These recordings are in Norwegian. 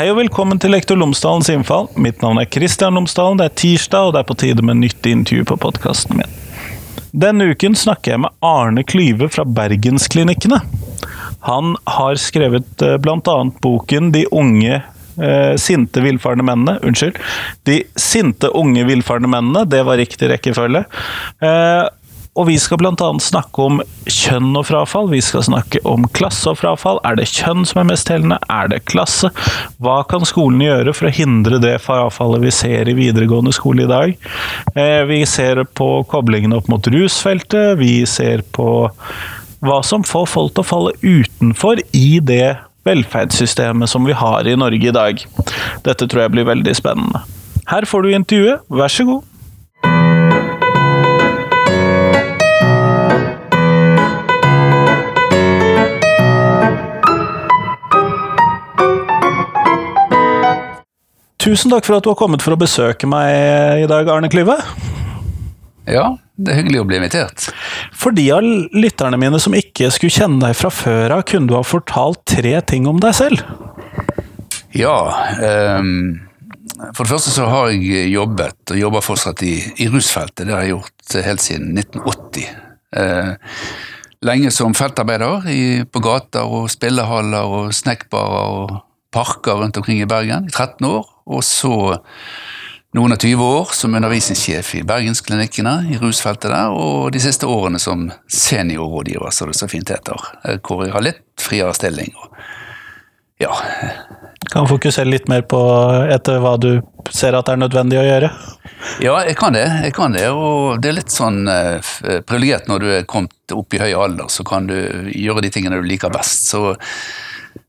Hei og velkommen til Lektor Lomsdalens innfall. Mitt navn er Kristian Lomsdalen. Det er tirsdag, og det er på tide med nytt intervju på podkasten min. Denne uken snakker jeg med Arne Klyve fra Bergensklinikkene. Han har skrevet eh, bl.a. boken De unge eh, sinte villfarne mennene. Unnskyld. De sinte unge villfarne mennene, det var riktig rekkefølge. Eh, og vi skal bl.a. snakke om kjønn og frafall. Vi skal snakke om klasse og frafall. Er det kjønn som er mest tellende? Er det klasse? Hva kan skolen gjøre for å hindre det frafallet vi ser i videregående skole i dag? Eh, vi ser på koblingen opp mot rusfeltet. Vi ser på hva som får folk til å falle utenfor i det velferdssystemet som vi har i Norge i dag. Dette tror jeg blir veldig spennende. Her får du intervjuet, vær så god. Tusen takk for at du har kommet for å besøke meg i dag, Arne Klyve. Ja, det er hyggelig å bli invitert. For de av lytterne mine som ikke skulle kjenne deg fra før av, kunne du ha fortalt tre ting om deg selv? Ja. Um, for det første så har jeg jobbet, og jobber fortsatt i, i rusfeltet. Det har jeg gjort helt siden 1980. Uh, lenge som feltarbeider i, på gater og spillehaller og snackbarer og parker rundt omkring i Bergen i 13 år. Og så noen og 20 år som undervisningssjef i Bergensklinikkene i rusfeltet der, og de siste årene som seniorrådgiver, som det så fint heter, eh, hvor jeg har litt friere stilling. Ja. Kan fokusere litt mer på etter hva du ser at det er nødvendig å gjøre? Ja, jeg kan det. jeg kan det, Og det er litt sånn eh, privilegert når du er kommet opp i høy alder, så kan du gjøre de tingene du liker best. Så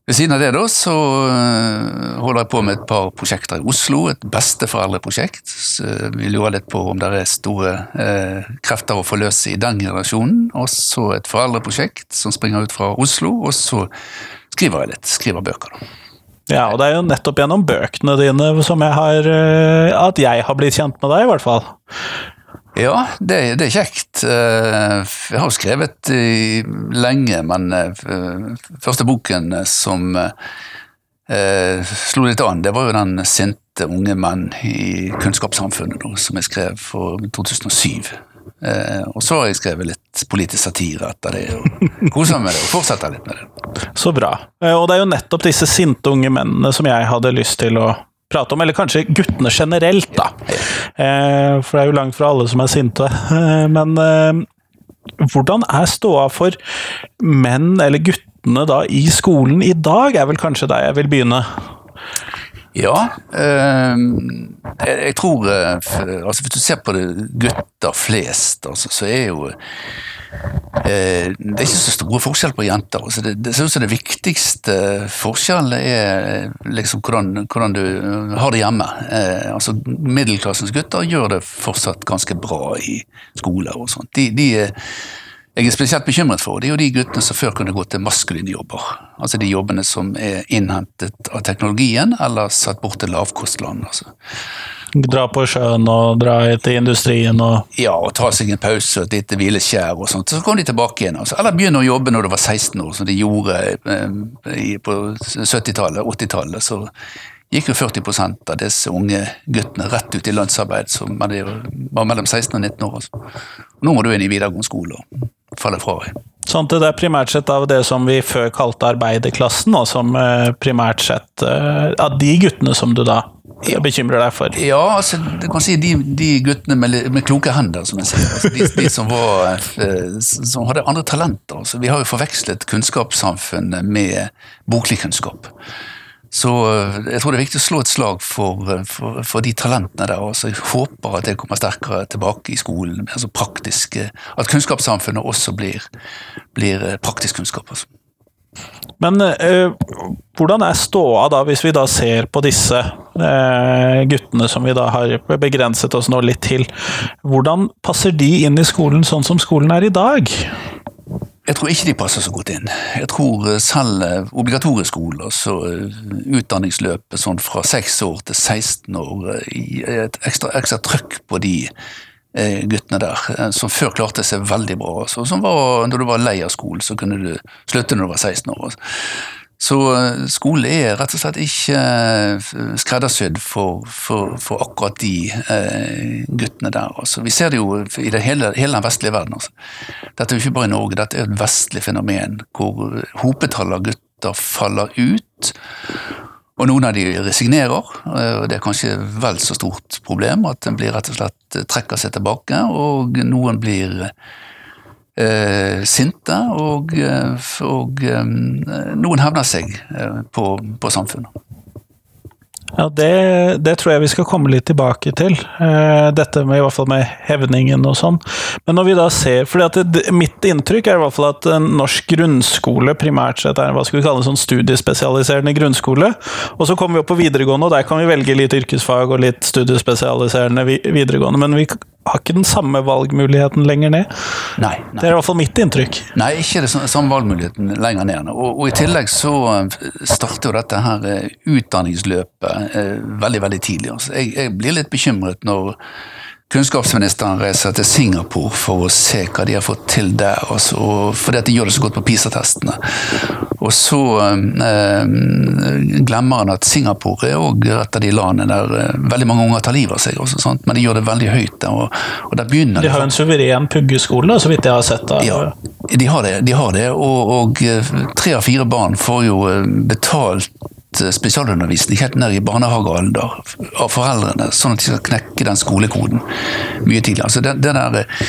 ved siden av det da, så eh, holder jeg på med et par prosjekter i Oslo. Et besteforeldreprosjekt. Så vi lurer litt på om det er store eh, krefter å forløse i den generasjonen. Og så et foreldreprosjekt som springer ut fra Oslo. Og så skriver jeg litt. Skriver bøker, da. Ja, og det er jo nettopp gjennom bøkene dine som jeg har eh, At jeg har blitt kjent med deg, i hvert fall. Ja, det, det, er kjekt. Eh, jeg har jo skrevet lenge, men eh, første boken som eh, slo litt an, det var jo den sinte unge menn i kunnskapssamfunnet som jeg skrev for 2007. Og så har jeg skrevet litt politisk satire etter det, og koser meg med det, og fortsetter litt med det. Så bra. Og det er jo nettopp disse sinte unge mennene som jeg hadde lyst til å prate om, eller kanskje guttene generelt, da. Eh, for det er jo langt fra alle som er sinte. Eh, men eh, hvordan er ståa for menn, eller guttene, da i skolen i dag, er vel kanskje der jeg vil begynne? Ja, jeg tror altså Hvis du ser på det gutter flest, altså, så er jo det er ikke så store forskjeller på jenter. Altså det, det ser ut som det viktigste forskjellen er liksom hvordan, hvordan, du har det hjemme. Eh, altså Middelklassens gutter gjør det fortsatt ganske bra i skoler og sånt. De, de, jeg er spesielt bekymret for det er jo de guttene som før kunne gå til maskuline jobber. Altså de jobbene som er innhentet av teknologien eller satt bort til lavkostland. altså. Dra på sjøen og dra til industrien og Ja, og ta seg en pause og et lite hvileskjær og sånt. Så kom de tilbake igjen. Altså. Eller begynne å jobbe når du var 16 år, som de gjorde eh, på 70-tallet, 80-tallet. Så gikk jo 40 av disse unge guttene rett ut i lønnsarbeid som var mellom 16 og 19 år. Altså. Nå må du inn i videregående skole og falle fra. Sånn at det er primært sett av det som vi før kalte arbeiderklassen, og som eh, primært sett eh, av de guttene som du da ja. bekymrer deg for? Ja, altså, du kan si de, de guttene med, med, kloke hender, som jeg sier. Altså, de, de som, var, eh, som, hadde andre talenter. Altså, vi har jo forvekslet kunnskapssamfunnet med boklig kunnskap. Så eh, jeg tror det er viktig å slå et slag for, eh, for, for de talentene der. Altså, jeg håper at det kommer sterkere tilbake i skolen. Altså praktisk, at kunnskapssamfunnet også blir, blir praktisk kunnskap. Altså. Men eh, hvordan er ståa da, hvis vi da ser på disse eh, guttene som vi da har begrenset oss nå litt til? Hvordan passer de inn i skolen sånn som skolen er i dag? Jeg tror ikke de passer så godt inn. Jeg tror eh, selv obligatorisk skole, altså utdanningsløpet sånn fra 6 år til 16 år, et ekstra, ekstra trøkk på de guttene der, eh, som før klarte seg veldig bra. Så, som var, når du var lei av skolen, så kunne du slutte når du var 16 år. Så skolen skole er rett og slett ikke eh, skreddersydd for, for, for akkurat de eh, guttene der. Også. Vi ser det jo i det hele, hele den vestlige verden. Også. Dette er jo ikke bare i Norge, dette er et vestlig fenomen hvor hopetallet av gutter faller ut. Og noen av de resignerer, eh, og det er kanskje vel så stort problem at en rett og slett trekker seg tilbake, og noen blir eh, sinte, og, eh, og eh, noen hevner seg eh, på, på samfunnet. Ja, det, det, tror jeg vi skal komme litt tilbake til. Uh, dette med i hvert fall med hevningen og sånn. Men når vi da ser fordi at det, Mitt inntrykk er i hvert fall at norsk grunnskole primært sett er hva skal vi kalle en sånn studiespesialiserende grunnskole. Og så kommer vi opp på videregående, og der kan vi velge litt yrkesfag og litt studiespesialiserende videregående. Men vi har ikke den samme valgmuligheten lenger ned. Nei, nei. Det er i hvert fall mitt inntrykk. Nei, ikke den samme valgmuligheten lenger ned. Og, og i tillegg så eh, starter jo dette her eh, utdanningsløpet eh, veldig, veldig tidlig. Altså. Jeg, jeg blir litt bekymret når kunnskapsministeren reiser til Singapore for å se hva de har fått til der, altså, fordi at de gjør det så godt på PISA-testene. Og så eh, glemmer han at Singapore er òg et av de landene der eh, veldig mange unger tar livet av seg, også, sant? men de gjør det veldig høyt der. Og, og der begynner de har en suveren puggeskole, så vidt jeg har sett. Der. Ja, de har det, de har det og, og eh, tre av fire barn får jo eh, betalt spesialundervisning helt ned i barnehagealder av foreldrene, sånn at de skal knekke den skolekoden mye tidligere. Altså det, det der eh,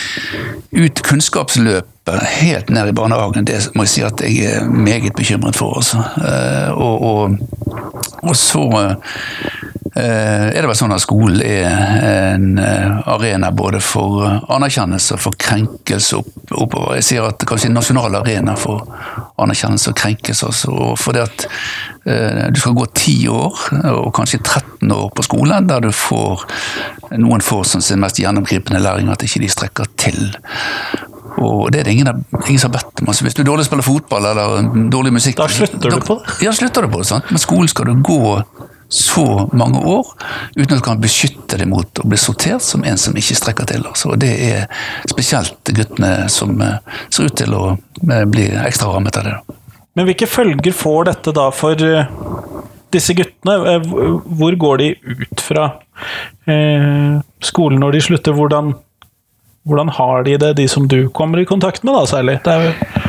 ut kunnskapsløpet helt ned i barnehagen, det må jeg si at jeg er meget bekymret for. Altså. Eh, og, og, og så Eh, er det vel sånn at skolen er en eh, arena både for anerkjennelse og for krenkelse oppover. Jeg sier at kanskje en nasjonal arena for anerkjennelse og krenkelse. Og for det at eh, du skal gå ti år, og kanskje 13 år på skolen, der du får noen får som sin mest gjennomgripende læring at ikke de strekker til. Og det er det ingen, ingen som har bedt om. Altså, hvis du er dårlig spiller fotball eller dårlig musikk Da slutter du på det? Ja, slutter du på det. Sant? Men skolen skal du gå så mange år uten at du kan beskytte dem mot å bli sortert som en som ikke strekker til. Altså. Og det er spesielt guttene som eh, ser ut til å eh, bli ekstra rammet av det. Men hvilke følger får dette da for eh, disse guttene? Hvor går de ut fra skolen når de slutter? Hvordan, hvordan har de det, de som du kommer i kontakt med, da særlig? Det er jo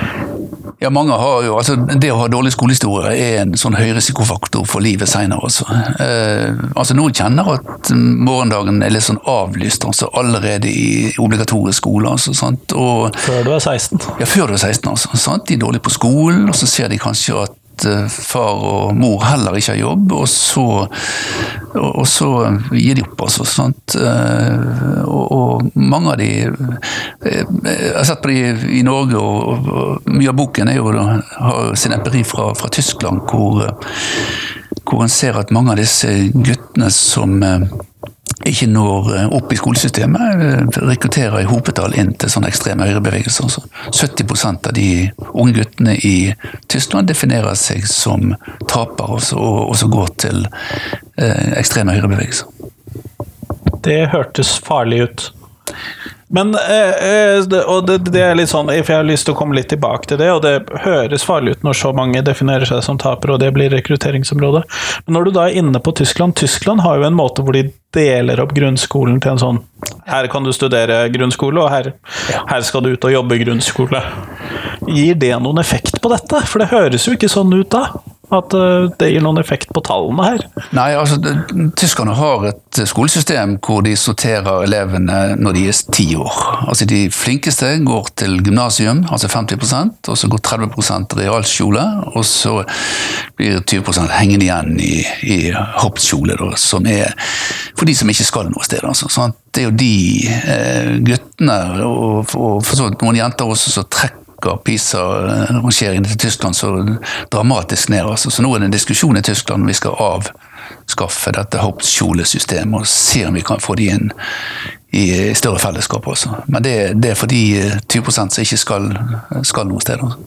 ja, mange har jo, altså Det å ha dårlig skolehistorie er en sånn høyrisikofaktor for livet seinere også. Eh, altså Noen kjenner at morgendagen er litt sånn avlyst altså allerede i obligatorisk skole. Altså, sant? Og, før du er 16? Ja, før du er 16. altså. Sant? De er dårlige på skolen, og så ser de kanskje at Eh, far og mor heller ikke har jobb, og så, og så gir de opp, altså. Sant? Eh, og, og, mange av de eh, Jeg har sett på de i Norge, og, og mye av boken er jo, har sin empiri fra, fra Tyskland, hvor, hvor en ser at mange av disse guttene som ikke når eh, opp i skolesystemet, eh, rekrutterer i hopetall inn til sånne ekstreme høyrebevegelser. Så 70% av de unge guttene i Tyskland definerer seg som tapere, og så går til eh, ekstreme høyrebevegelser. Det hørtes farlig ut. Men eh, og det, det, er litt sånn, for Jeg har lyst til å komme litt tilbake til det, og det høres farlig ut når så mange definerer seg som tapere, og det blir rekrutteringsområdet. Men når du da er inne på Tyskland Tyskland har jo en måte hvor de deler opp grunnskolen til en sånn Her kan du studere grunnskole, og her, her skal du ut og jobbe grunnskole. Gir det noen effekt på dette? For det høres jo ikke sånn ut da. At eh, det gir noen effekt på tallene her? Nei, altså Tyskerne har et skolesystem hvor de sorterer elevene når de er ti år. Altså De flinkeste går til gymnasium, altså 50% og så går 30% realskole. Og så blir 20 hengende igjen i, i hoppskole, som er for de som ikke skal noe sted. Altså, sånn. Det er jo de eh, guttene, og, og for så vidt noen jenter også, som trekker øker PISA-rangeringene til Tyskland så dramatisk ned. Altså. Så nå er det en diskusjon i Tyskland om vi skal avskaffe dette hoppskjolesystemet og se om vi kan få de inn i større fellesskap også. Men det, det er for de 20 som ikke skal, skal noe sted. Altså.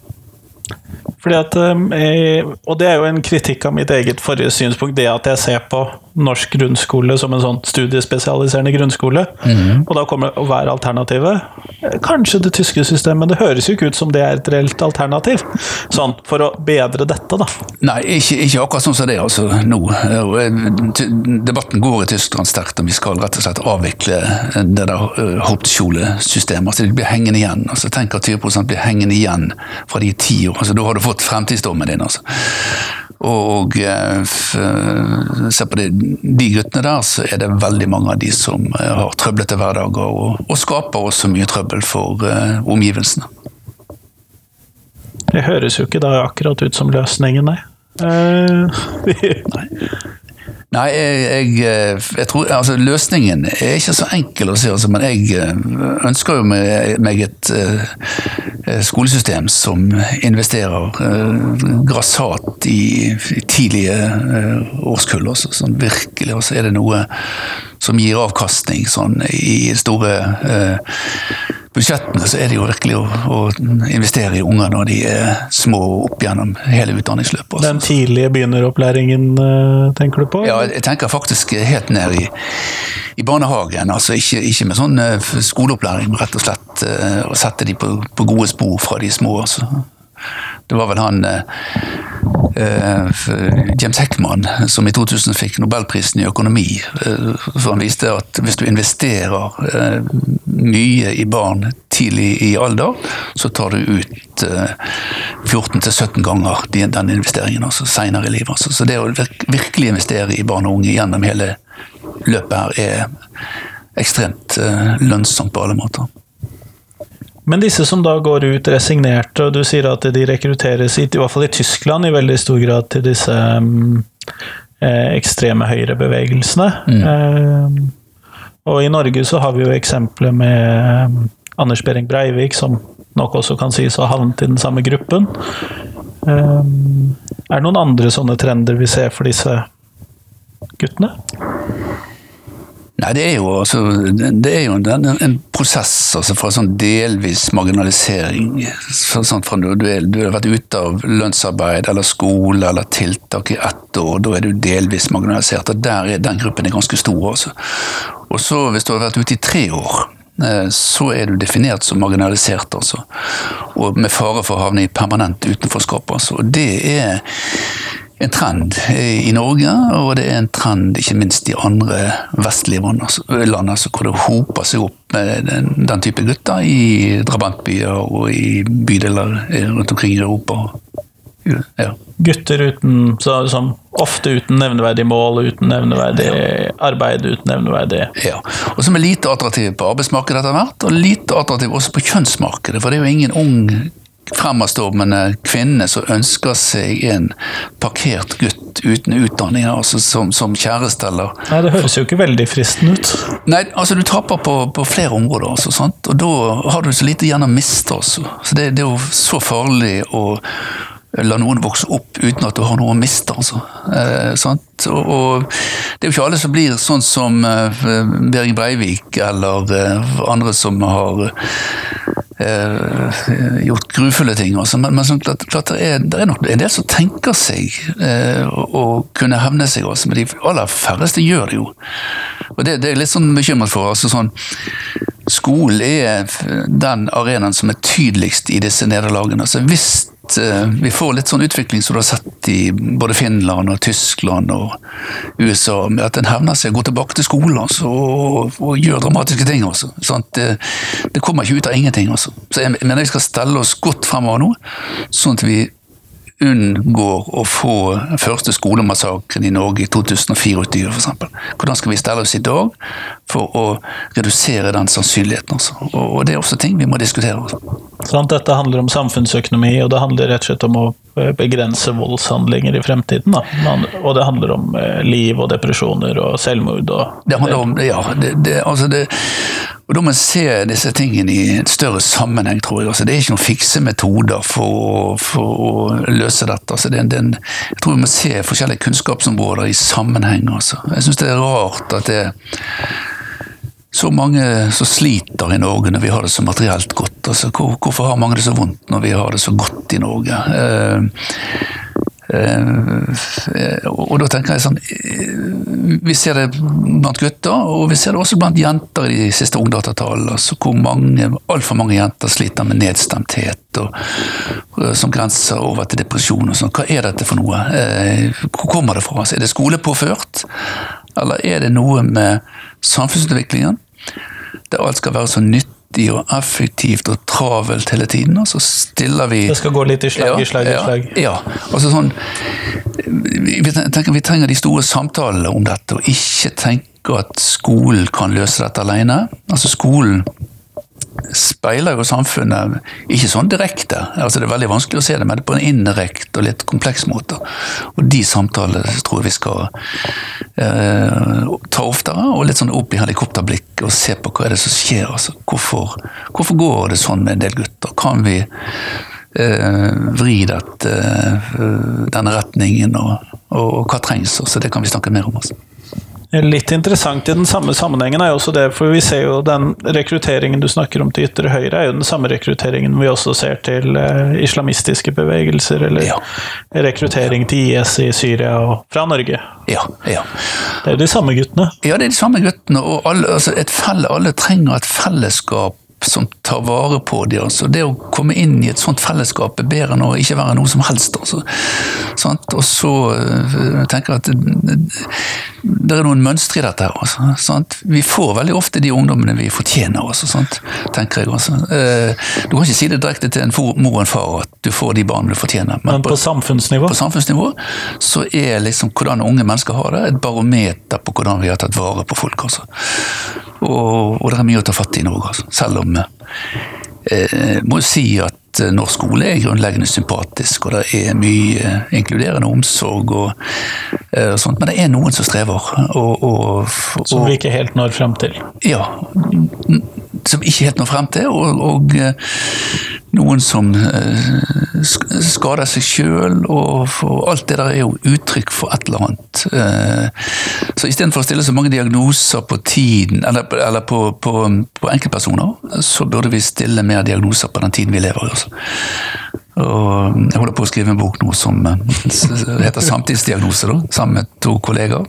Fordi at, eh, og det er jo en kritikk av mitt eget forrige synspunkt, det at jeg ser på norsk grunnskole som en sånn studiespesialiserende grunnskole. Mhm. Og da kommer det å være alternativet. Kanskje det tyske systemet, det høres jo ikke ut som det er et reelt alternativ. Sånn, for å bedre dette, da. Nei, ikke, ikke akkurat sånn som det er altså, nå. Debatten går i Tyskland sterkt om vi skal rett og slett avvikle det der eh, Hauptschule-systemet. Altså, det blir hengende igjen. Altså, tenk at 20 blir hengende igjen fra de ti år. Altså, da har du fått fremtidsdommen din. Altså. Og eh, se på de, de guttene der, så er det veldig mange av de som eh, har trøblete hverdager, og, og skaper også mye trøbbel for uh, omgivelsene. Det høres jo ikke da akkurat ut som løsningen, nei. Uh, Nei, jeg, jeg, eh, jeg tror altså Løsningen er ikke så enkel å se, altså, men jeg eh, ønsker jo meg, et eh, skolesystem som investerer grassat i, i tidlige årskull. Også, sånn virkelig, og så er det noe som gir avkastning sånn, i store eh, budsjettene så er det jo virkelig å, å investere i unger når de er små opp gjennom hele utdanningsløpet. den tidlige begynneropplæringen, eh, tenker du på? Ja, jeg tenker faktisk helt ned i, i barnehagen. altså Ikke, ikke med sånn eh, skoleopplæring, men rett og slett eh, å sette de på, på gode spor fra de små. altså. Det var vel han eh, James Heckman som i 2000 fikk nobelprisen i økonomi. eh, For han viste at hvis du investerer eh, mye i barn tidlig i alder, så tar du ut eh, 14-17 ganger den investeringen altså senere i livet. Altså. Så det å virkelig investere i barn og unge gjennom hele løpet her er ekstremt eh, lønnsomt på alle måter. Men disse som da går ut resignerte, og du sier at de rekrutteres, i, i hvert fall i Tyskland, i veldig stor grad til disse mm, eh, ekstreme høyrebevegelsene. Eh, og i Norge så har vi jo eksempler med mm, Anders Behring Breivik, som nok også kan sies å ha havnet i den samme gruppen. Um, er det noen andre sånne trender vi ser for disse guttene? Nei, det er jo, altså, det er jo en, en prosess altså, fra sånn delvis marginalisering. Så, sånn, fra du, du, er, du har vært ute av lønnsarbeid eller skole eller tiltak i ett år, da er du delvis marginalisert. og der er Den gruppen er ganske stor. Altså. Og så hvis du har vært ute i tre år, eh, så er du definert som marginalisert, altså. Og med fare for å havne i permanent utenforskap. Altså. Og det er en trend i Norge, og det er en trend ikke minst i andre vestlige land, hvor det hoper seg opp med den, den type gutter i drabantbyer og i bydeler rundt omkring i Europa. Ja. Gutter uten, så, som ofte uten nevneverdig mål, uten nevneverdig arbeid, uten nevneverdig Ja. Og som er lite attraktive på arbeidsmarkedet etter hvert, og lite attraktive også på kjønnsmarkedet, for det er jo ingen ung fremadstormende kvinnene som ønsker seg en parkert gutt uten utdanning altså som, som kjæreste eller Nei, det høres jo ikke veldig fristende ut. Nei, altså du taper på, på flere områder, altså, sant? og da har du så lite igjen å miste. Altså. Så det, det er jo så farlig å la noen vokse opp uten at du har noe å miste. Altså. Eh, sant? Og, og det er jo ikke alle som blir sånn som eh, Bering Breivik eller eh, andre som har eh, gjort grufulle ting. Også. Men, men sånn, klart, klart det, er, det er nok en del som tenker seg eh, å, kunne hevne seg, også, men de aller færreste gjør det jo. Og det, det er jeg litt sånn bekymret for. altså sånn Skolen er den arenaen som er tydeligst i disse nederlagene. Altså, hvis eh, vi får litt sånn utvikling som du har sett i både Finland og Tyskland og USA, med at en hevner seg, går tilbake til skolen altså, og, og gjør dramatiske ting. Altså? Det, det kommer ikke ut av ingenting. Altså. Så jeg mener vi skal stelle oss godt fremover nå, sånn at vi unngår å få første skolemassakren i Norge i 2024 f.eks. Hvordan skal vi stelle oss i dag for å redusere den sannsynligheten? Også? Og, det er også ting vi må diskutere. Sånn, Dette handler om samfunnsøkonomi, og det handler rett og slett om å begrense voldshandlinger i fremtiden. Da. Og det handler om eh, liv og depresjoner og selvmord og Det handler om, ja, det, det, altså det, og Da må man se disse tingene i en større sammenheng, tror jeg. Altså, det er ikke noen fikse metoder for, for å løse dette. Altså, det, det, jeg tror vi må se forskjellige kunnskapsområder i sammenheng. Altså. Jeg syns det er rart at det så mange som sliter i Norge når vi har det så materielt godt. Altså, hvor, hvorfor har mange det så vondt når vi har det så godt i Norge? Eh, eh, og da tenker jeg sånn eh, Vi ser det blant gutter, og vi ser det også blant jenter i de siste ungdatatallene. Altså hvor mange, altfor mange jenter sliter med nedstemthet og, som grenser over til depresjon. og sånn. Hva er dette for noe? Eh, hvor kommer det fra? Er det skolepåført? Eller er det noe med samfunnsutviklingen? Der alt skal være så nyttig og effektivt og travelt hele tiden, og så stiller vi Det skal gå litt i slag i slag i slag. Ja, ja. Altså sånn, vi, tenker, vi trenger de store samtalene om dette, og ikke tenke at skolen kan løse dette alene. Altså Skolen speiler jo samfunnet ikke sånn direkte. altså Det er veldig vanskelig å se det, men på en indirekte og litt kompleks måte. Og de samtalene tror jeg vi skal eh, ta oftere, og litt sånn opp i helikopterblikk og se på hva er det som skjer. altså Hvorfor, hvorfor går det sånn med en del gutter? Kan vi eh, vri dette, eh, denne retningen, og, og, og hva trengs? Så det kan vi snakke mer om. altså. Litt interessant i den samme sammenhengen er jo også det, for vi ser jo den rekrutteringen du snakker om til ytre høyre, er jo den samme rekrutteringen vi også ser til uh, islamistiske bevegelser, eller Ja. rekruttering til IS i Syria og fra Norge. Ja, ja. Det er jo de samme guttene. Ja, det er de samme guttene, og alle, altså et felle, alle trenger et fellesskap som tar vare på dem. Altså. Det å komme inn i et sånt fellesskap er bedre enn å ikke være noe som helst. Altså. Og så jeg tenker jeg at det, er noen mønstre i dette. her. Altså. Vi får veldig ofte de ungdommene vi fortjener, altså, sant? tenker jeg. Altså. Eh, Du kan ikke si det direkte til en mor og en far at du får de barna du fortjener. Men på samfunnsnivå på samfunnsnivå så er liksom hvordan unge mennesker har det, et barometer på hvordan vi har tatt vare på folk. Altså. Og, og det er mye å ta fatt i i Norge, altså. selv om eh, må jo si at eh, norsk skole er grunnleggende sympatisk, og det er mye eh, inkluderende omsorg og, eh, og sånt, men det er noen som strever. Og, og, som vi ikke helt når frem til. ja, som ikke helt når frem til, og, og eh, noen som eh, skader seg sjøl, og, og alt det der er jo uttrykk for et eller annet. Eh, Så istedenfor å stille så mange diagnoser på tiden, eller, eller på, på, på enkeltpersoner, så burde vi stille mer diagnoser på den tiden vi lever i. Også. Og jeg holder på å skrive en bok nå som heter Samtidsdiagnose, da, sammen med to kollegaer.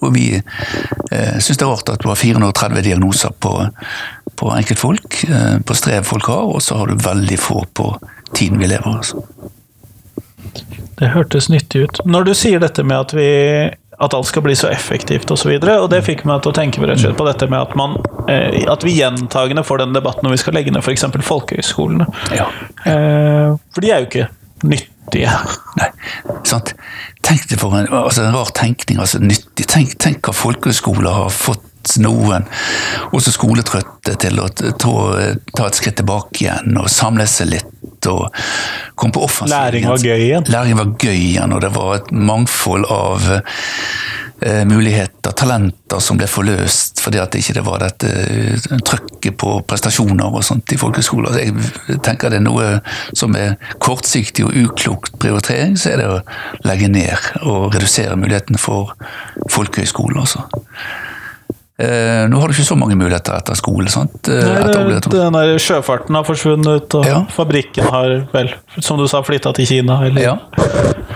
Og vi eh, syns det er rart at du har 430 diagnoser på, på enkeltfolk, eh, på strev folk har, og så har du veldig få på tiden vi lever. Altså. Det hørtes nyttig ut. Når du sier dette med at vi at alt skal bli så effektivt osv. Og, så og det fikk meg til å tenke rett og slett på dette med at, man, eh, at vi gjentagende får den debatten når vi skal legge ned f.eks. folkehøyskolene. Ja. Eh, for de er jo ikke nyttige. Nei, sant? Tenk deg for en, altså en rar tenkning, altså nyttig. Tenk, tenk hva folkehøyskoler har fått noen, også skoletrøtte, til å ta, ta et skritt tilbake igjen og samle seg litt. og komme på offensiv. Læring var gøy igjen. Læring var gøy igjen, og det var et mangfold av eh, muligheter, talenter, som ble forløst fordi at ikke det var dette eh, trøkket på prestasjoner og sånt i folkehøyskoler. Jeg tenker det er noe som er kortsiktig og uklokt prioritering, så er det å legge ned og redusere muligheten for folkehøyskoler. Altså. Eh, nå har du ikke så mange muligheter etter skole. sant? Eh, Nei, det, den der sjøfarten har forsvunnet, og Ja. fabrikken har vel, som du sa, flytta til Kina. Eller, Ja.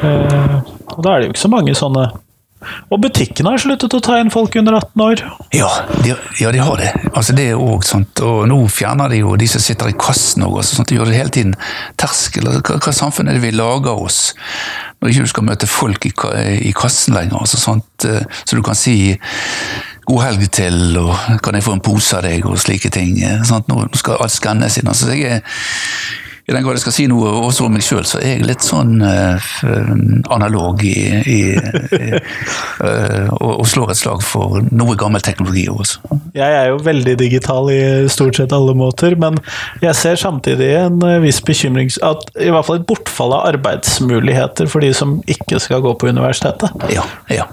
eh, og da er det jo ikke så mange sånne Og butikkene har sluttet å ta inn folk under 18 år. Ja, de, ja, de har det. Altså, det er også sånt. Og nå fjerner de jo de som sitter i kassen òg. Altså, sånt. De gjør det hele tiden terskel. Hva, hva samfunn er det vi lager oss når ikke du skal møte folk i, i kassen lenger? Altså, sånt, eh, så du kan si god helg til, og kan jeg få en pose av deg, og slike ting. eh, Sant? Nå skal alt skannes inn. Altså, jeg er, I den grad jeg skal si noe også om meg sjøl, så er jeg litt sånn uh, analog i, i, i og, og slår et slag for noe gammel teknologi også. Jeg er jo veldig digital i stort sett alle måter, men jeg ser samtidig en eh, viss bekymring at i hvert fall et bortfall av arbeidsmuligheter for de som ikke skal gå på universitetet. Ja, ja.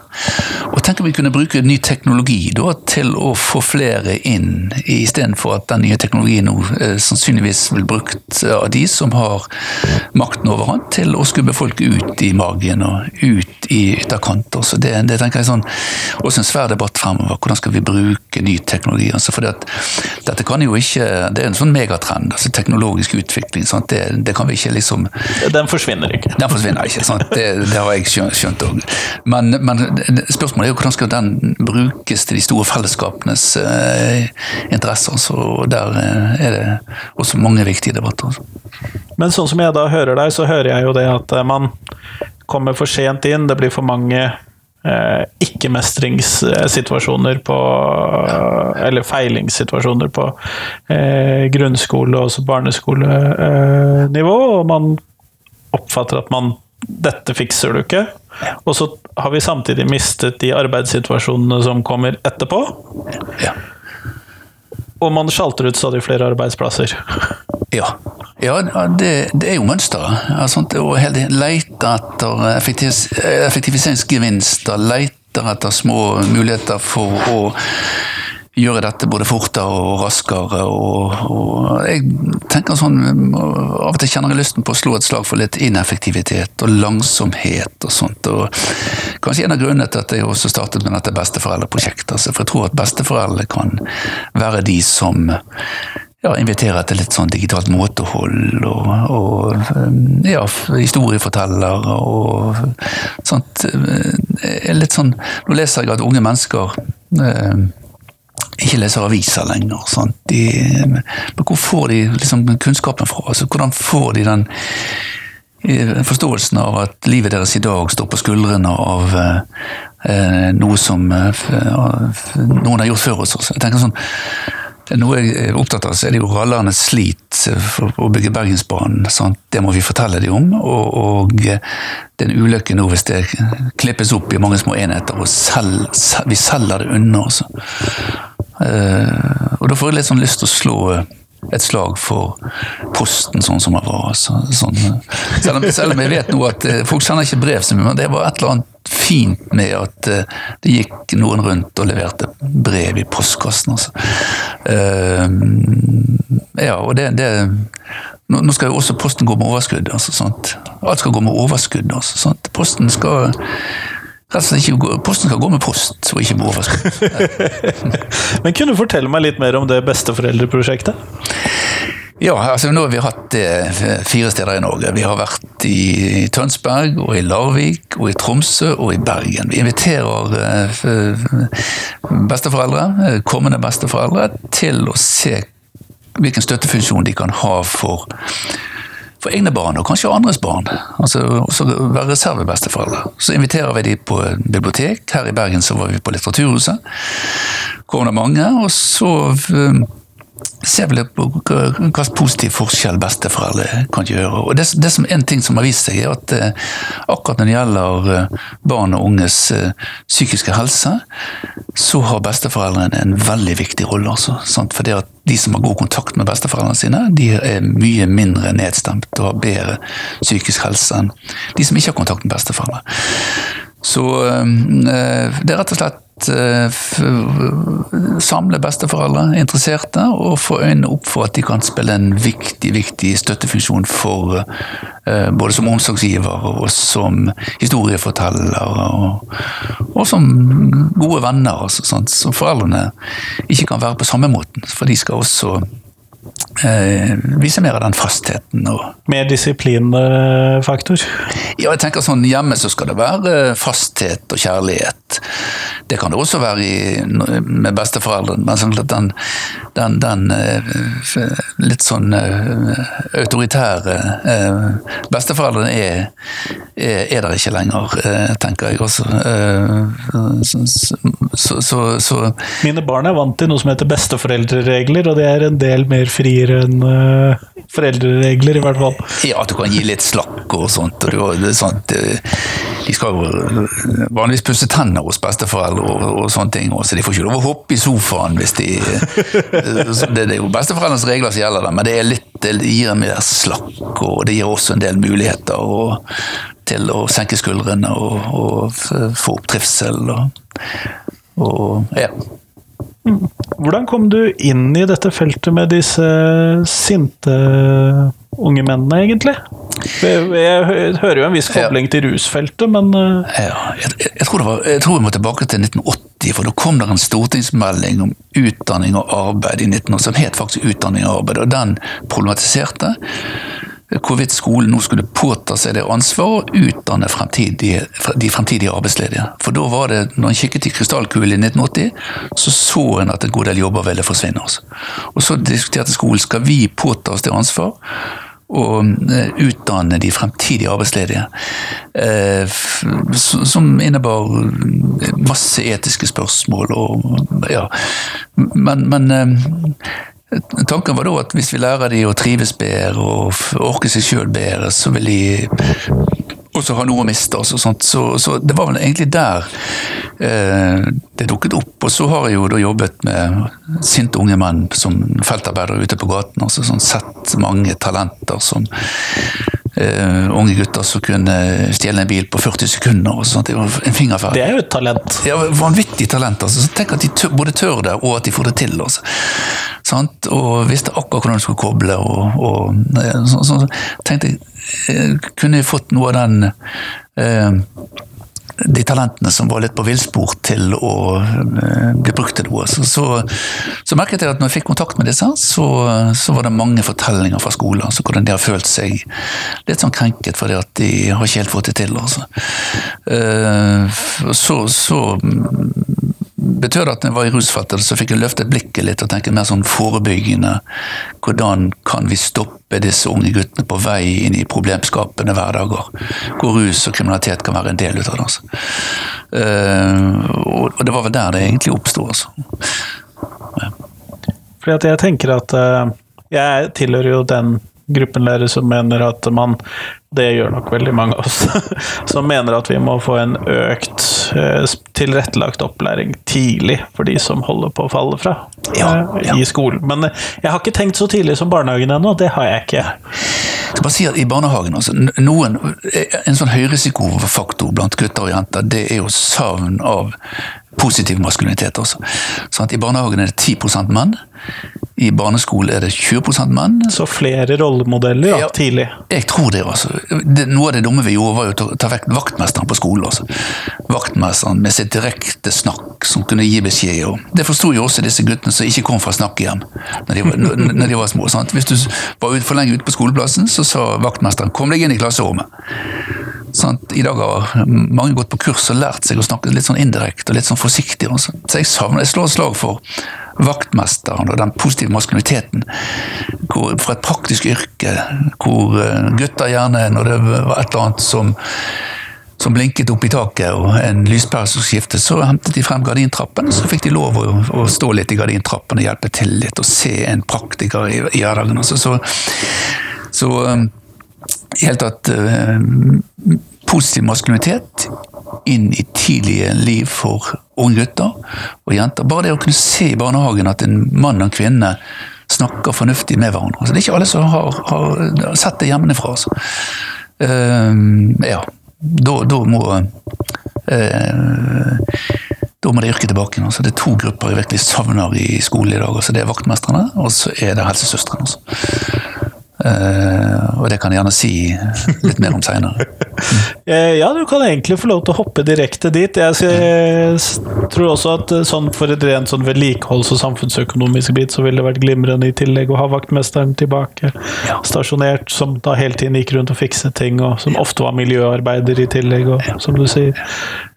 Og tenk om vi kunne bruke ny teknologi da, til å få flere inn, istedenfor at den nye teknologien nå uh, sannsynligvis vil brukt av de de som har makten over han, til å skubbe folk ut i magen og ut i ytterkanter. Så det, det tenker jeg sånn, også en svær debatt fremover. Hvordan skal vi bruke ny teknologi? Altså fordi at dette kan jo ikke, Det er en sånn megatrend, altså teknologisk utvikling. Sant? Det, det kan vi ikke liksom Den forsvinner ikke. Den forsvinner ikke, sant? Det, det har jeg skjønt òg. Men, men, spørsmålet er jo hvordan skal den brukes til de store fellesskapenes eh, interesser. Så der eh, er det også mange viktige debatter. Men sånn som jeg da hører deg, så hører jeg jo det at eh, man kommer for sent inn, det blir for mange eh, ikke-mestringssituasjoner på Eller feilingssituasjoner på eh, grunnskole- og også barneskolenivå, og man oppfatter at man dette fikser du ikke. Og så har vi samtidig mistet de arbeidssituasjonene som kommer etterpå. Ja. Og man sjalter ut stadig flere arbeidsplasser. Ja, ja det, det, er jo mønsteret. Altså, å lete etter effektivis effektiviseringsgevinster, lete etter små muligheter for å gjøre dette både fortere og raskere. Og, og jeg tenker sånn, Av og til kjenner jeg lysten på å slå et slag for litt ineffektivitet og langsomhet og sånt. og Kanskje en av grunnene til at jeg også startet med dette besteforeldreprosjektet. Altså, for jeg tror at besteforeldre kan være de som ja, inviterer til litt sånn digitalt måtehold og, og ja, historieforteller og sånt. Litt sånn, Nå leser jeg at unge mennesker eh, ikke leser aviser lenger. De, men hvor får de liksom kunnskapen fra? Altså, hvordan får de den eh, forståelsen av at livet deres i dag står på skuldrene av eh, noe som eh, noen har gjort før oss? Jeg tenker sånn, noe jeg er opptatt av, så er det jo rallernes slit for å bygge Bergensbanen. Sant? Det må vi fortelle dem om. Og, og det er en ulykke nå hvis det klippes opp i mange små enheter, og selv, selv, vi selger det unna. Uh, og da får jeg litt sånn lyst til å slå et slag for Posten sånn som det var. Så, sånn, selv, om, selv, om, jeg vet nå at uh, folk sender ikke brev så mye, men det var et eller annet fint med at uh, det gikk noen rundt og leverte brev i postkassen. Altså. ja, og det, det nå skal jo også Posten gå med overskudd. Altså? Alt skal gå med overskudd. Altså? Posten skal ikke, posten skal gå med post, og ikke med overskudd. Men kunne du fortelle meg litt mer om det besteforeldreprosjektet? Ja, altså nå har vi hatt det fire steder i Norge. Vi har vært i Tønsberg, og i Larvik, og i Tromsø og i Bergen. Vi inviterer eh, besteforeldre, eh, kommende besteforeldre, til å se hvilken støttefunksjon de kan ha for for egne barn, og kanskje andres barn. Altså også være reservebesteforeldre. Så inviterer vi de på bibliotek. Her i Bergen så var vi på Litteraturhuset. Kom det mange. Og så eh, ser vel på hva positiv forskjell besteforeldre kan gjøre. Og det, det som En ting som har vist seg, er at eh, akkurat når det gjelder eh, barn og unges eh, psykiske helse, så har besteforeldrene en veldig viktig rolle. Altså, sant? For det at de som har god kontakt med besteforeldrene sine, de er mye mindre nedstemt og har bedre psykisk helse enn de som ikke har kontakt med besteforeldre. Så det er rett og slett Eh, samle besteforeldre, interesserte, og få øynene opp for at de kan spille en viktig, viktig støttefunksjon for eh, både som omsorgsgiver og som historieforteller, og, og som gode venner. Altså, sånn, så foreldrene ikke kan være på samme måten, for de skal også eh, viser mer av den fastheten. Og mer disiplinfaktor? Ja, jeg tenker sånn hjemme så skal det være fasthet og kjærlighet. Det kan det også være i, med besteforeldrene, men sånn den, den, den, eh, litt sånn eh, autoritære eh, Besteforeldrene er, er, er der ikke lenger, tenker jeg også. Så, så, så, Mine barn er vant til noe som heter besteforeldreregler, og det er en del mer friere enn foreldreregler, i hvert fall. Ja, at du kan gi litt slakk og sånt. Og det, sånt de skal jo vanligvis pusse tenner hos besteforeldre og, og sånne ting, så de får ikke lov å hoppe i sofaen hvis de Det, er jo besteforeldrenes regler som gjelder det, men det, er litt, det gir en mer slakk, og det gir også en del muligheter og, til å senke skuldrene og, og få opp trivsel. Og, og ja. Hvordan kom du inn i dette feltet med disse sinte unge mennene, egentlig? Jeg, hører jo en viss kobling til rusfeltet, men eh, Ja, jeg, jeg, tror det var, jeg tror vi må tilbake til 1980, for da kom det en stortingsmelding om utdanning og arbeid i 1980, som het faktisk Utdanning og arbeid, og den problematiserte hvorvidt skolen nå skulle påta seg det ansvaret å utdanne fremtidige, de fremtidige arbeidsledige. For da var det, når en kikket i krystallkulen i 1980, så så en at en god del jobber ville forsvinne. Også. Og så diskuterte skolen skal vi påta oss det ansvar og eh, utdanne de fremtidige arbeidsledige. Eh, som innebar masse etiske spørsmål og ja. Men, men eh, Tanken var da at hvis vi lærer de å trives bedre og orke seg sjøl bedre, så vil de også ha noe å miste. Altså, så, så, det var vel egentlig der eh, det dukket opp. Og så har jeg jo da jobbet med sinte unge menn som feltarbeidere ute på gaten. Altså, sånn, sett mange talenter som Uh, unge gutter som kunne stjele en bil på 40 sekunder. og sånt. Det var en fingerferd. Det er jo et talent. Ja, Vanvittig talent. altså. Så tenk at de tør, både tør det, og at de får det til. altså. Sant? Og visste akkurat hvordan de skulle koble. og, og så, så, tenkte jeg, eh, Kunne jeg fått noe av den uh, de talentene som var litt på villspor til å uh, bli brukt til noe. Så, så, så, merket jeg at når jeg fikk kontakt med disse, så, så var det mange fortellinger fra skolen. Altså, hvordan de har følt seg litt sånn krenket fordi at de har ikke helt fått det til. Altså. Uh, så, så betød at når jeg var i rusfeltet, så fikk jeg løftet blikket litt og tenke mer sånn forebyggende. Hvordan kan vi stoppe disse unge guttene på vei inn i problemskapende hverdager? Hvor rus og kriminalitet kan være en del av det. Altså. Uh, og det var vel der det egentlig oppsto. Altså. Fordi at jeg tenker at uh, Jeg tilhører jo den gruppen lærere som mener at man det gjør nok veldig mange av oss, som mener at vi må få en økt eh, tilrettelagt opplæring tidlig for de som holder på å falle fra ja, eh, ja. i skolen. Men eh, jeg har ikke tenkt så tidlig som barnehagen ennå, det har jeg ikke. Skal bare si at I barnehagen altså, noen, En sånn høyrisikofaktor blant gutter og jenter, det er jo savn av positiv maskulinitet. Også. Sånn I barnehagen er det 10% menn. I barneskolen er det 20% menn. Så flere rollemodeller ja, tidlig? Jeg tror det. altså. Det, noe av det dumme vi gjorde, var jo å ta vekk vaktmesteren på skolen. Altså. Vaktmesteren med sitt direkte snakk som kunne gi beskjed. Og det forsto jo også disse guttene som ikke kom fra snakkehjem når de var, når de var små. Sant? Hvis du var for lenge ute på skoleplassen, så sa vaktmesteren 'kom deg inn i klasserommet'. Sånn, I dag har mange gått på kurs og lært seg å snakke litt sånn indirekte og litt sånn forsiktig. Så jeg savner, jeg slår et slag for vaktmesteren og den positive maskuliniteten. Hvor, fra et praktisk yrke, hvor eh, gutter gjerne, når det var et eller annet som som blinket opp i taket og en lyspære som skiftet, så hentet de frem gardintrappen. Så fikk de lov å, å stå litt i gardintrappen og hjelpe til litt og se en praktiker i, i hverdagen. Altså. Så, så um, i hele tatt uh, positiv maskulinitet inn i tidlige liv for unge gutter og jenter. Bare det å kunne se i barnehagen at en mann og en kvinne snakker fornuftig med hverandre. Altså, det er ikke alle som har, har sett det hjemmefra. Altså. Uh, ja, da, da må uh, da må det yrket tilbake. Altså. Det er to grupper jeg virkelig savner i skolen i dag. Altså. Det er vaktmestrene, og så er det helsesøstrene. Altså. Uh, og det kan jeg gjerne si litt mer om seinere. Eh, ja, du kan egentlig få lov til å hoppe direkte dit. Jeg tror også at eh, sånn for et rent sånn vedlikeholds- og samfunnsøkonomisk bit, så ville det vært glimrende i tillegg å ha vaktmesteren tilbake. Ja. Stasjonert, som da hele tiden gikk rundt og fikset ting, og som ofte var miljøarbeider i tillegg, og, som du sier.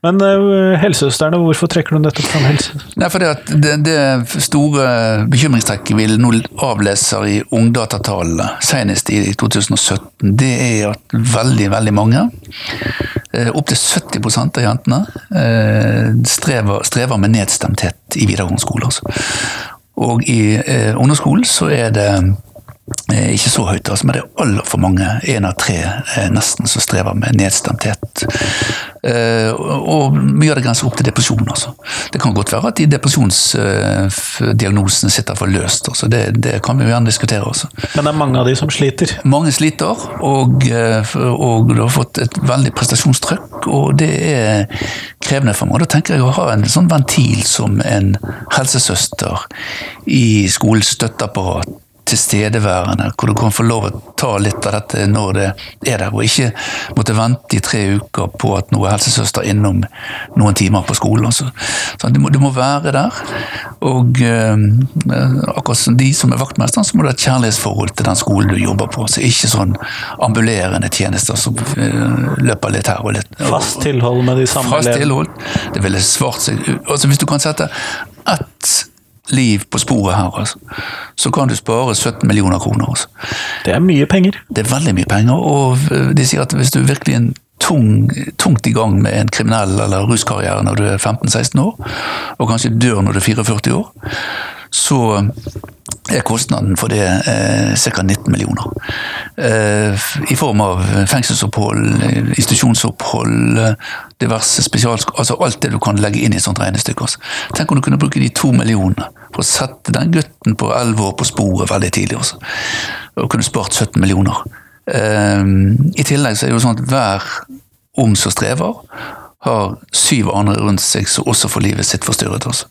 Men uh, helsesøstrene, hvorfor trekker du nettopp fram helse? Nei, fordi at det, det store bekymringstrekket vi nå avleser i ungdatatallene, senest i 2017, det er at veldig, veldig mange, uh, opptil 70% av jentene, uh, strever, strever, med nedstemthet i videregående skole. Altså. Og i ungdomsskolen så er det Eh, ikke så høyt, altså, men det er altfor mange, én av tre eh, nesten, som strever med nedstemthet. Eh, og mye av det grenser opp til depresjon. Altså. Det kan godt være at de depresjonsdiagnosene sitter for løst. Altså. Det, det, kan vi jo gjerne diskutere også. Men det er mange av de som sliter? Mange sliter, og, og du har fått et veldig prestasjonstrykk. Og det er krevende for meg. Da tenker jeg å ha en sånn ventil som en helsesøster i skolens støtteapparat tilstedeværende, hvor du kan få lov å ta litt av dette når det er der, og ikke måtte vente i tre uker på at noe helsesøster er innom noen timer på skolen. Så, Så du må, du må, være der. Og uh, akkurat som de som er vaktmesteren, så må du ha et kjærlighetsforhold til den skolen du jobber på. Så ikke sånn ambulerende tjenester som uh, løper litt her og litt. Fast tilhold med de samme Fast tilhold. Det ville svart seg altså Hvis du kan sette ett liv på sporet her, altså, så kan du spare 17 millioner kroner. Altså. Det er mye penger. Det er veldig mye penger, og de sier at hvis du virkelig er en tung, tungt i gang med en kriminell eller ruskarriere når du er 15-16 år, og kanskje dør når du er 44 år, så er kostnaden for det eh, ca. 19 millioner. Eh, I form av fengselsopphold, institusjonsopphold, diverse spesialsk... Altså alt det du kan legge inn i et sånt regnestykke. Altså. Tenk om du kunne bruke de to millionene for å sette den gutten på 11 år på sporet veldig tidlig. Også. Og kunne spart 17 millioner. Eh, I tillegg så er det jo sånn at hver ung som strever, har syv andre rundt seg som også får livet sitt forstyrret. Altså.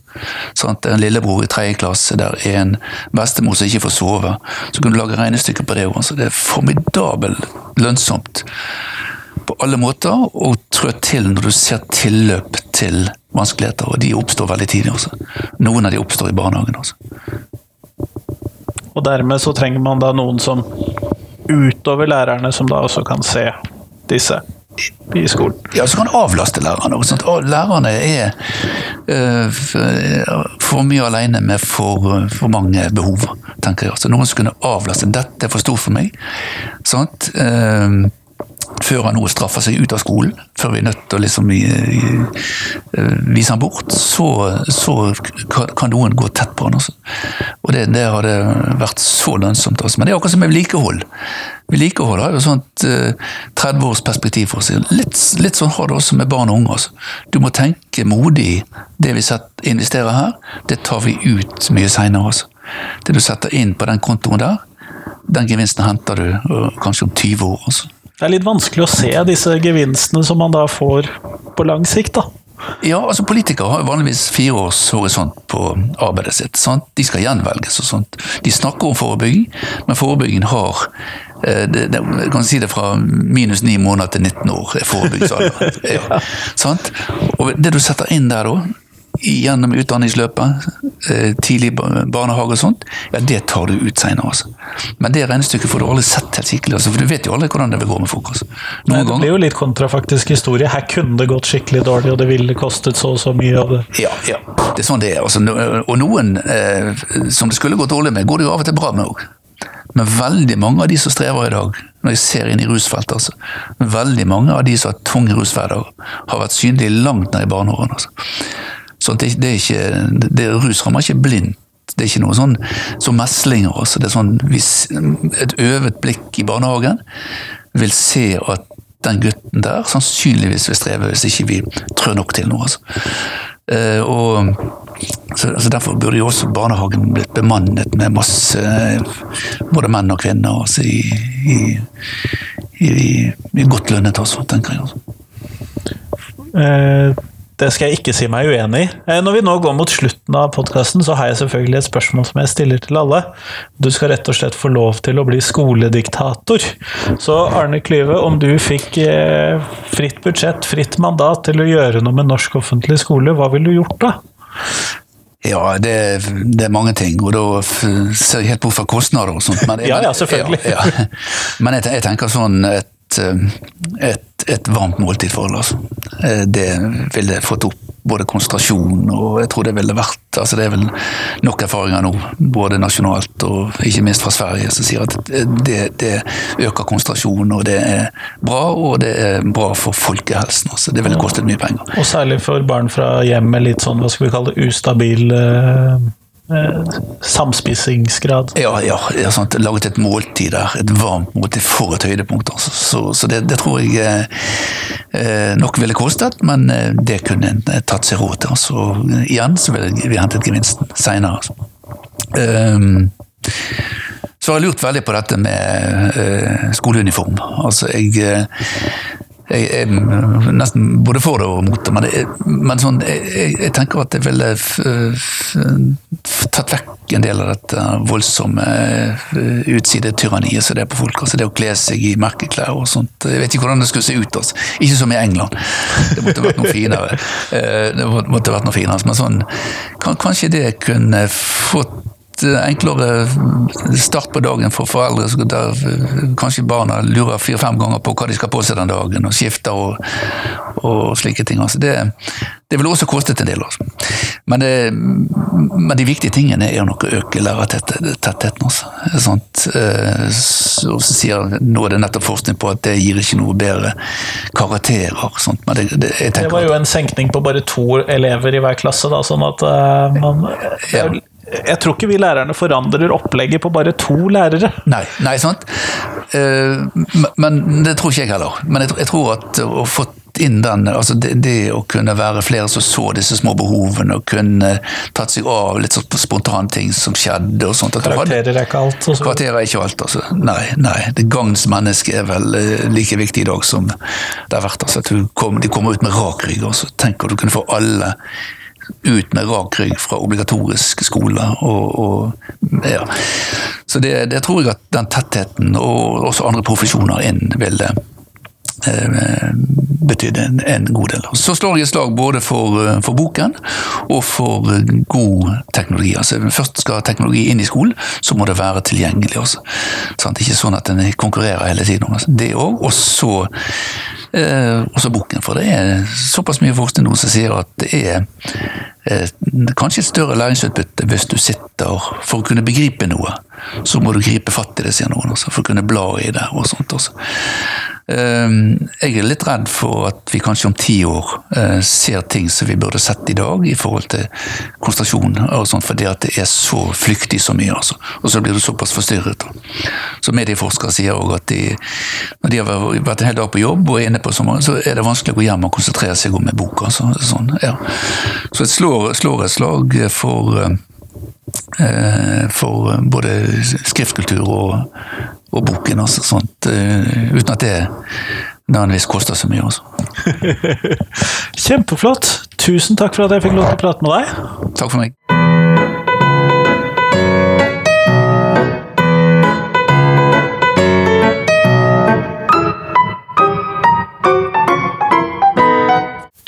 At En lillebror i tredje klasse der er en bestemor som ikke får sove. Så kan du lage regnestykker på det òg. Det er formidabelt lønnsomt på alle måter å trå til når du ser tilløp til vanskeligheter. Og de oppstår veldig tidlig også. Noen av de oppstår i barnehagen også. Og dermed så trenger man da noen som utover lærerne, som da også kan se disse i skolen. Ja, så kan avlaste lærerne. Også, lærerne er uh, for mye alene med for, for, mange behov, tenker jeg. Så noen som kunne avlaste. Dette er for stort for meg. Sant? Uh, før han nå straffer seg ut av skolen, før vi er nødt til å liksom, vise han bort, så, så, kan noen gå tett på han. Også. Og det, det hadde vært så lønnsomt. Også. Men det er akkurat som med vedlikehold. Vedlikehold har jo sånt eh, 30 års perspektiv for seg. Litt, litt, sånn har det også med barn og unge. Altså. Du må tenke modig. Det vi investerer her, det tar vi ut mye seinere. Altså. Det du setter inn på den kontoen der, den gevinsten henter du uh, kanskje om 20 år. Altså. Det er litt vanskelig å se disse gevinstene som man da får på lang sikt, da. Ja, altså Politikere har vanligvis fire års horisont på arbeidet sitt. Sant? De skal gjenvelges og sånt. De snakker om forebygging, men forebyggingen har Eh, det, det, kan si det fra minus ni måneder til 19 år er forebyggingsalder. ja. Og det du setter inn der da, gjennom utdanningsløpet, tidlig barnehage og sånt, ja, det tar du ut seinere. Altså. Men det regnestykket får du aldri sett helt skikkelig, altså, for du vet jo aldri hvordan det vil gå med folk. Altså. Nei, det blir jo litt kontrafaktisk historie. Her kunne det gått skikkelig dårlig, og det ville kostet så og så mye av det. Ja, ja. Det er sånn det er. Altså, og noen eh, som det skulle gått dårlig med, går det jo av og til bra med òg. Men veldig mange av de som strever i dag, når jeg ser inn i rusfeltet, altså, veldig mange av de som har tung rushverdag, har vært synlige langt ned i barneårene. Altså. Så det, det, er ikke, det rus rammer ikke blindt. Det er ikke noe sånn som meslinger. Altså. Det er sånn, hvis et øvet blikk i barnehagen vil se at den gutten der sannsynligvis vil streve hvis ikke vi trør nok til noe. Altså. Uh, og så, altså Derfor burde jo også barnehagen blitt bemannet med masse både menn og kvinner altså, i, i, i, i, godt lønnet også, tenker jeg. Altså. Uh, det skal jeg ikke si meg uenig i. Eh, når vi nå går mot slutten av podkasten, så har jeg selvfølgelig et spørsmål som jeg stiller til alle. Du skal rett og slett få lov til å bli skolediktator. Så Arne Klyve, om du fikk fritt budsjett, fritt mandat til å gjøre noe med norsk offentlig skole, hva ville du gjort da? Ja, det, det, er mange ting, og da ser jeg helt bort fra kostnader og sånt. Men, ja, ja, selvfølgelig. Ja, ja. Men jeg, jeg, tenker sånn et, et, et varmt måltid for alle, altså. Eh, det ville fått opp både konsentrasjon og jeg tror det ville vært altså Det er vel nok erfaringer nå, både nasjonalt og ikke minst fra Sverige, som sier at det, det øker konsentrasjon, og det er bra, og det er bra for folkehelsen. Altså. Det ville kostet mye penger. Og særlig for barn fra hjem med litt sånn, hva skal vi kalle det, ustabil eh, Eh. Ja, ja, ja sant. laget et måltid der. Et varmt måltid for et høydepunkt. Altså. Så, så det, det, tror jeg eh, eh nok ville kostet, men eh, det kunne en tatt seg råd til. Altså. Igjen så ville vi hentet gevinsten seinere. Altså. Um, så har jeg lurt veldig på dette med uh, skoleuniform. Altså, jeg jeg er nesten både for det og mot det, men, jeg, men sånn, jeg, jeg, tenker at det ville tatt vekk en del av dette voldsomme uh, utsidetyranniet som det er på folk. altså Det å kle seg i merkeklær og sånt. Jeg vet ikke hvordan det skulle se ut. altså. Ikke som i England. Det måtte vært noe finere. Uh, det måtte vært noe finere, Men sånn, kanskje det kunne fått enklere start på dagen for foreldre. Der kanskje barna lurer fire-fem ganger på hva de skal på seg den dagen, og skifter og, og slike ting. Altså det, det vil også kostet en del. Altså. Men, det, men, de viktige tingene er nok å øke lærertettheten. Altså. Sånt, eh, så, så sier, nå er det nettopp forskning på at det gir ikke noe bedre karakterer. Sånt, men det, det, det var jo en senkning på bare to elever i hver klasse, da, sånn at man ja jeg tror ikke vi lærerne forandrer opplegget på bare to lærere. Nei, nei sant. Uh, men det tror ikke jeg heller. Men jeg, jeg tror at å få inn den, altså det, det, å kunne være flere som så disse små behovene, og kunne tatt seg av litt sånn spontane ting som skjedde. og sånt. Karakterer er ikke alt? Også. Karakterer er ikke alt, altså. Nei. nei. Det gagns menneske er vel uh, like viktig i dag som det har vært. altså. At kom, de kommer ut med rak rygg, og så tenker du kunne få alle ut med rak rygg fra obligatorisk skole. Og, og, ja. Så det, det, tror jeg at den tettheten, og også andre profesjoner inn, vil eh, en, en, god del. Så slår jeg et slag både for, eh, for, boken og for god teknologi. Altså, først skal teknologi inn i skolen, så må det være tilgjengelig. Også. Sånn, ikke sånn at den konkurrerer hele tiden. Altså. Det òg. Og så Eh, også boken. For det er såpass mye forskning nå som sier at det er kanskje et større læringsutbytte hvis du sitter For å kunne begripe noe, så må du gripe fatt i det, sier noen. Også, for å kunne bla i det og sånt også. Ehm, jeg er litt redd for at vi kanskje om ti år eh, ser ting som vi burde sett i dag i forhold til konsentrasjon, og sånt, fordi at det er så flyktig så mye. Altså. Og så blir du såpass forstyrret. Så medieforskere sier òg at de, når de har vært en hel dag på jobb og er inne på sommer, så er det vanskelig å gå hjem og konsentrere seg om en bok. Altså. Sånn, ja. Så et slår, slår et slag for eh, for både skriftkultur og, og boken. Også, sånt, eh, uten at det nødvendigvis koster så mye. Også. Kjempeflott! Tusen takk for at jeg fikk lov til å prate med deg. Takk for meg.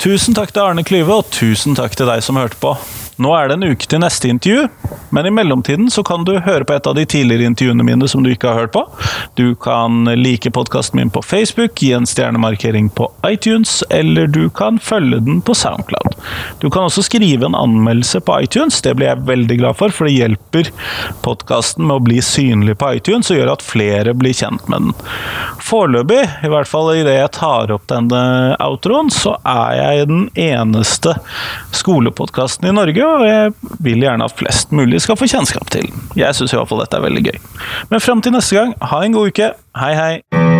Tusen takk til Arne Klyve, og tusen takk til deg som hørte på. Nå er det en uke til neste intervju, men i mellomtiden så kan du høre på et av de tidligere intervjuene mine som du ikke har hørt på. Du kan like podkasten min på Facebook, gi en stjernemarkering på iTunes, eller du kan følge den på Soundcloud. Du kan også skrive en anmeldelse på iTunes, det blir jeg veldig glad for, for det hjelper podkasten med å bli synlig på iTunes og gjør at flere blir kjent med den. Foreløpig, i hvert fall idet jeg tar opp denne outroen, så er jeg den eneste skolepodkasten i Norge og jeg vil gjerne at flest mulig skal få kjennskap til. Jeg syns iallfall dette er veldig gøy. Men fram til neste gang, ha en god uke. Hei, hei!